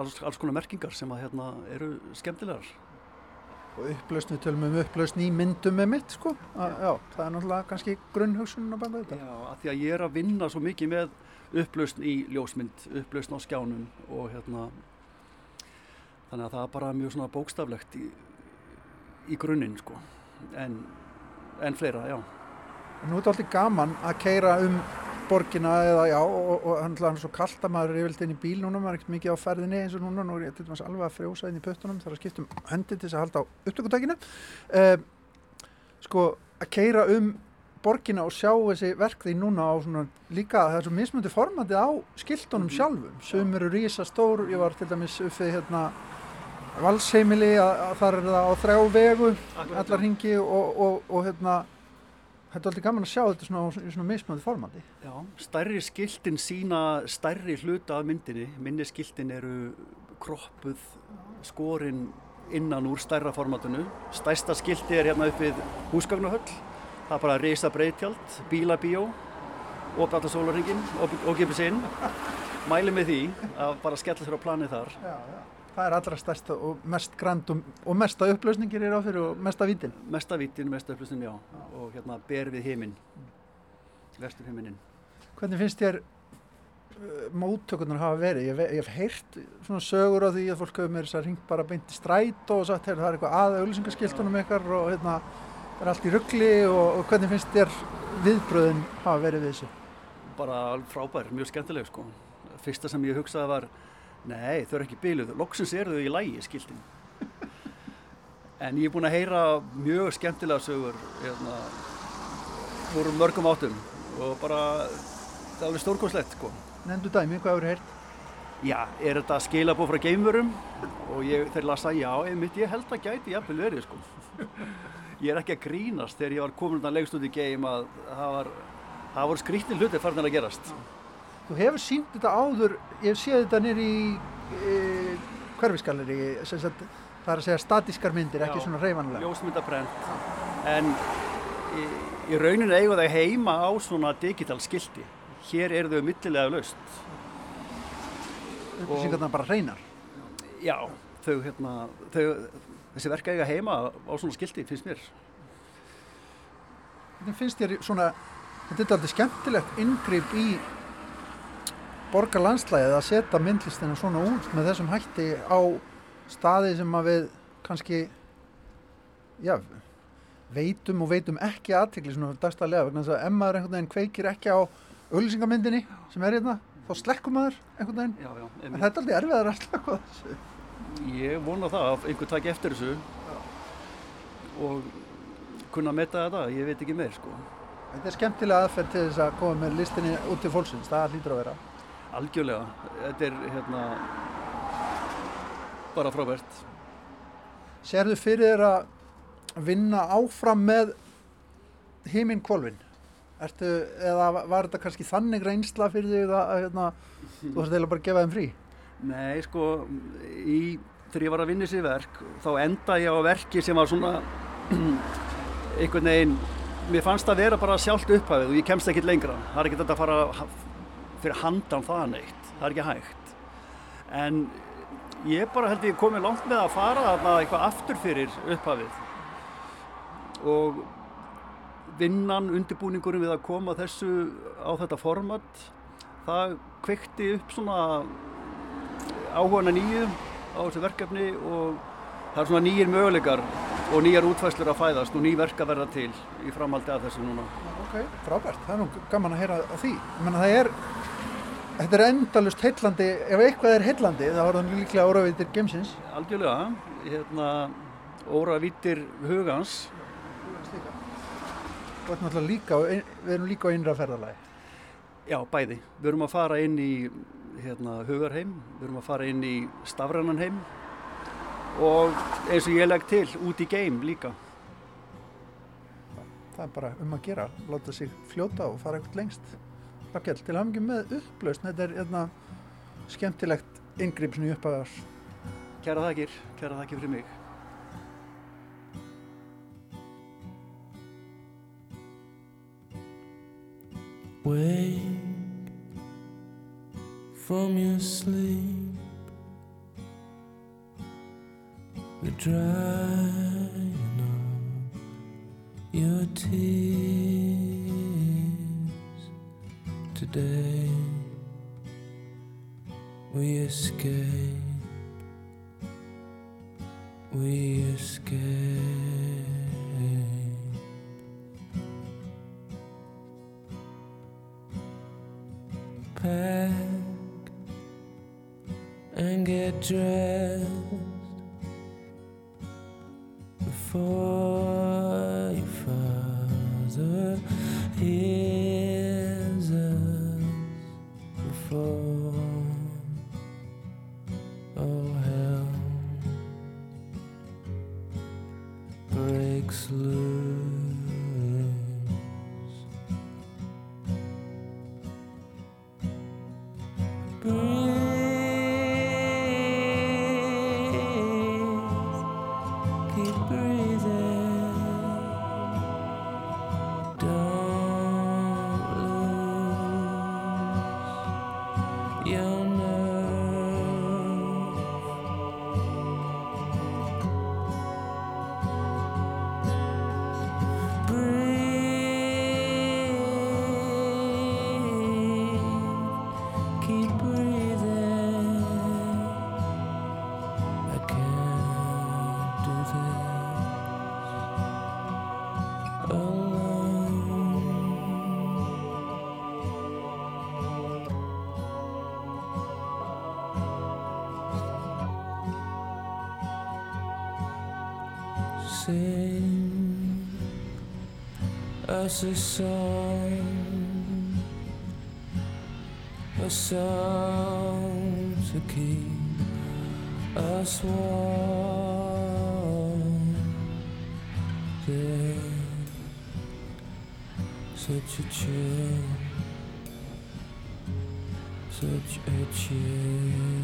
Speaker 14: alls, alls konar merkingar sem að hérna eru skemmtilegar.
Speaker 15: Og upplaust, við tölum um upplaust í myndum með mitt, sko. Að, já, það er náttúrulega kannski grunnhugsunin á baka þetta.
Speaker 14: Já, af því að ég er að vinna svo mikið með upplausn í ljósmynd, upplausn á skjánum og hérna þannig að það er bara mjög svona bókstaflegt í, í grunninn sko en, en fleira, já.
Speaker 15: Nú er þetta alltaf gaman að keira um borgina eða já og, hann er svo kallt að maður er yfirleitt inn í bíl núna, maður er ekkert mikið á ferðinni eins og núna, nú er ég til dæmis alveg að frjósa inn í puttunum þar að skiptum hendi til þess að halda á upptökutækinu. Uh, sko að keira um borgina og sjá þessi verkði núna á svona líka, það er svo mismundi formandi á skiltunum sjálfum, sem eru rísa stór, ég var til dæmis uppið hérna valsheimili að, þar er það á þrjá vegu allar ringi og, og, og hérna þetta er alltaf gaman að sjá þetta svona, í svona mismöndi formandi.
Speaker 14: Já, stærri skiltin sína stærri hluta af myndinni. Minni skiltin eru kroppuð skorinn innan úr stærra formatinu. Stærsta skilti er hérna upp við húsgagnahöll það er bara reysa breytjald, bílabíó og alltaf sólaringin og, gefið sinn mæli með því að bara skella sér á planið þar.
Speaker 15: Já, já. Það er allra stærsta og mest grand og, og mesta upplausningir er á fyrir og mesta vítin.
Speaker 14: Mesta vítin, mesta upplausning, já. Og hérna ber við heiminn, vestur heiminin.
Speaker 15: Hvernig finnst þér uh, móttökurnar hafa verið? Ég, ég hef heyrt svona sögur á því að fólk hefur með þess að ringt bara beint í stræt og sagt að það er eitthvað að auðlýsingaskiltunum ykkar og hérna er allt í ruggli og, og hvernig finnst þér viðbröðin hafa verið við þessu?
Speaker 14: Bara frábær, mjög skemmtileg sko. Fyrsta sem ég hugsaði var Nei, þau eru ekki byluð. Loksins eru þau í lægi, skiltin. En ég er búinn að heyra mjög skemmtilega sögur hérna, úr mörgum áttum og bara það er alveg stórkoslegt, sko.
Speaker 15: Nendu dæmi, hvað hefur heyrt?
Speaker 14: Já, er þetta skilabóð frá geimverum og ég, þeir lasa, já, einmitt, ég held að gæti jafnvel verið, sko. Ég er ekki að grínast þegar ég var komin að legst út í geim að það var, það voru skrítið hlutir farin að gerast.
Speaker 15: Þú hefur sínt þetta áður, ég séð þetta nýri í e, hverfiskalleri, það er að segja statískar myndir,
Speaker 14: Já,
Speaker 15: ekki svona reyfanlega.
Speaker 14: Ljósmyndabrent, en í, í rauninu eiga það heima á svona digital skildi. Hér eru þau millilega laust.
Speaker 15: Upplýsingarna bara reynar?
Speaker 14: Já, þau, hérna, þau, þessi verka eiga heima á svona skildi, finnst mér.
Speaker 15: Hvernig finnst þér svona, þetta er alltaf skemmtilegt inngrip í borgarlandslæðið að setja myndlistina svona út með þessum hætti á staði sem að við kannski já, veitum og veitum ekki aðtikli svona dagstæðlega vegna þess að ef maður einhvern veginn kveikir ekki á auðlýsingamyndinni sem er hérna þá slekkum maður einhvern veginn.
Speaker 14: Já, já,
Speaker 15: en þetta er aldrei erfiðar að slekka þessu.
Speaker 14: Ég vona það að einhver takk eftir þessu og kunna að metta þetta, ég veit ekki meir sko.
Speaker 15: Þetta er skemmtilega aðferð til þess að koma með listinni út til fólksins, það hlýtur að vera
Speaker 14: Algjörlega, þetta er hérna bara frábært.
Speaker 15: Serðu fyrir þér að vinna áfram með híminn kvolvin? Ertu, eða var þetta kannski þannig reynsla fyrir þig að, að hérna, þú þarfst eða bara að gefa þeim frí?
Speaker 14: Nei, sko, í, þegar ég var að vinna sér verk, þá enda ég á verki sem var svona einhvern veginn, mér fannst það að vera bara sjálft upphafið og ég kemst ekkert lengra. Það er ekki þetta að fara fyrir handan það neitt, það er ekki hægt. En ég bara held ég komið langt með að fara þarna eitthvað aftur fyrir upphafið og vinnan, undirbúningurinn við að koma þessu á þetta format, það kveikti upp svona áhugaðna nýju á þessu verkefni og það er svona nýjir möguleikar og nýjar útfæslur að fæðast og ný verk að verða til í framhaldi að þessu núna.
Speaker 15: Ok, frábært, það er nú gaman að heyra á því. Menna það er, þetta er endalust heillandi, ef eitthvað er heillandi þá er það líklega óravítir gemsins.
Speaker 14: Algjörlega, hérna óravítir hugans.
Speaker 15: Og þetta er líka, við erum líka á innra ferðalagi.
Speaker 14: Já, bæði. Við erum að fara inn í hérna, hugarheim, við erum að fara inn í stafrannan heim og eins og ég legg til út í geim líka.
Speaker 15: Það er bara um að gera, láta sig fljóta og fara eitthvað lengst. Rakel, til hafum ekki með upplaust, þetta er hérna, skemmtilegt yngripp sem ég uppæðar.
Speaker 14: Kæra þakkir, kæra þakkir fyrir mig.
Speaker 16: Wake from your sleep, the drying of your tears today. We escape, we escape. pack and get dressed before your father hears fall. Us a song, a song to keep us warm. There's such a chill, such a chill.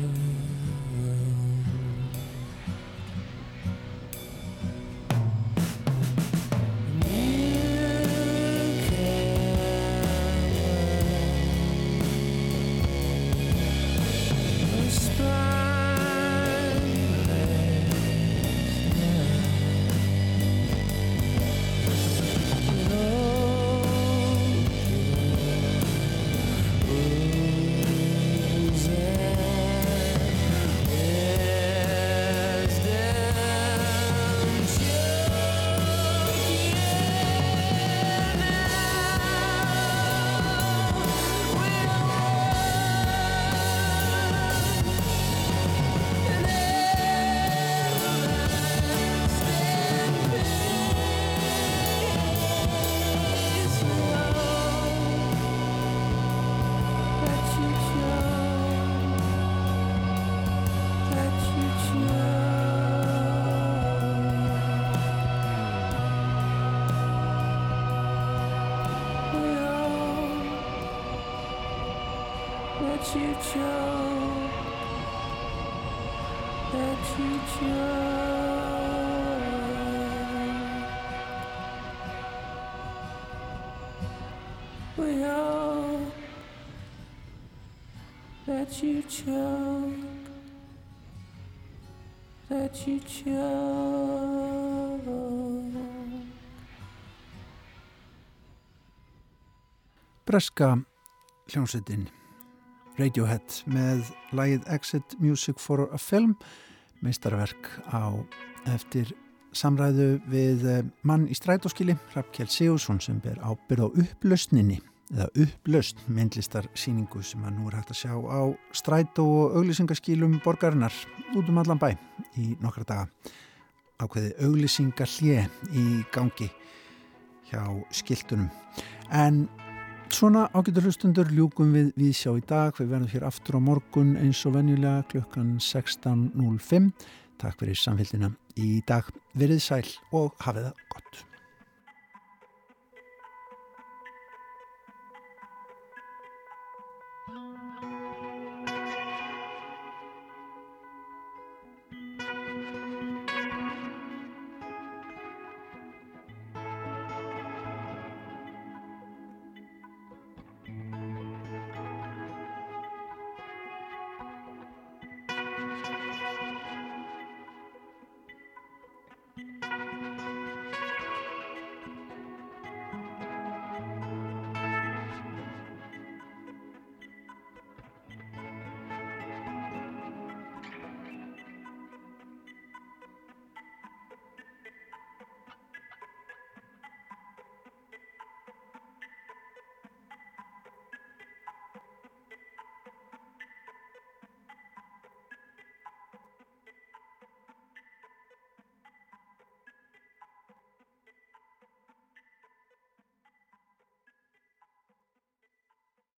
Speaker 16: Choke.
Speaker 1: Breska hljómsveitin Radiohead með lægið Exit Music for a Film meistarverk á eftir samræðu við eh, mann í strætóskili Rappkjell Sigursson sem ber ábyrð á upplausninni eða upplaust myndlistarsýningu sem að nú er hægt að sjá á strætó og auglýsingaskílum borgarinnar út um allan bæ í nokkra daga ákveði auglýsingarhlje í gangi hjá skiltunum en Svona ágættur hlustundur ljúkum við við sjá í dag. Við verðum hér aftur á morgun eins og venjulega klukkan 16.05. Takk fyrir samfélgina í dag. Verið sæl og hafið það gott.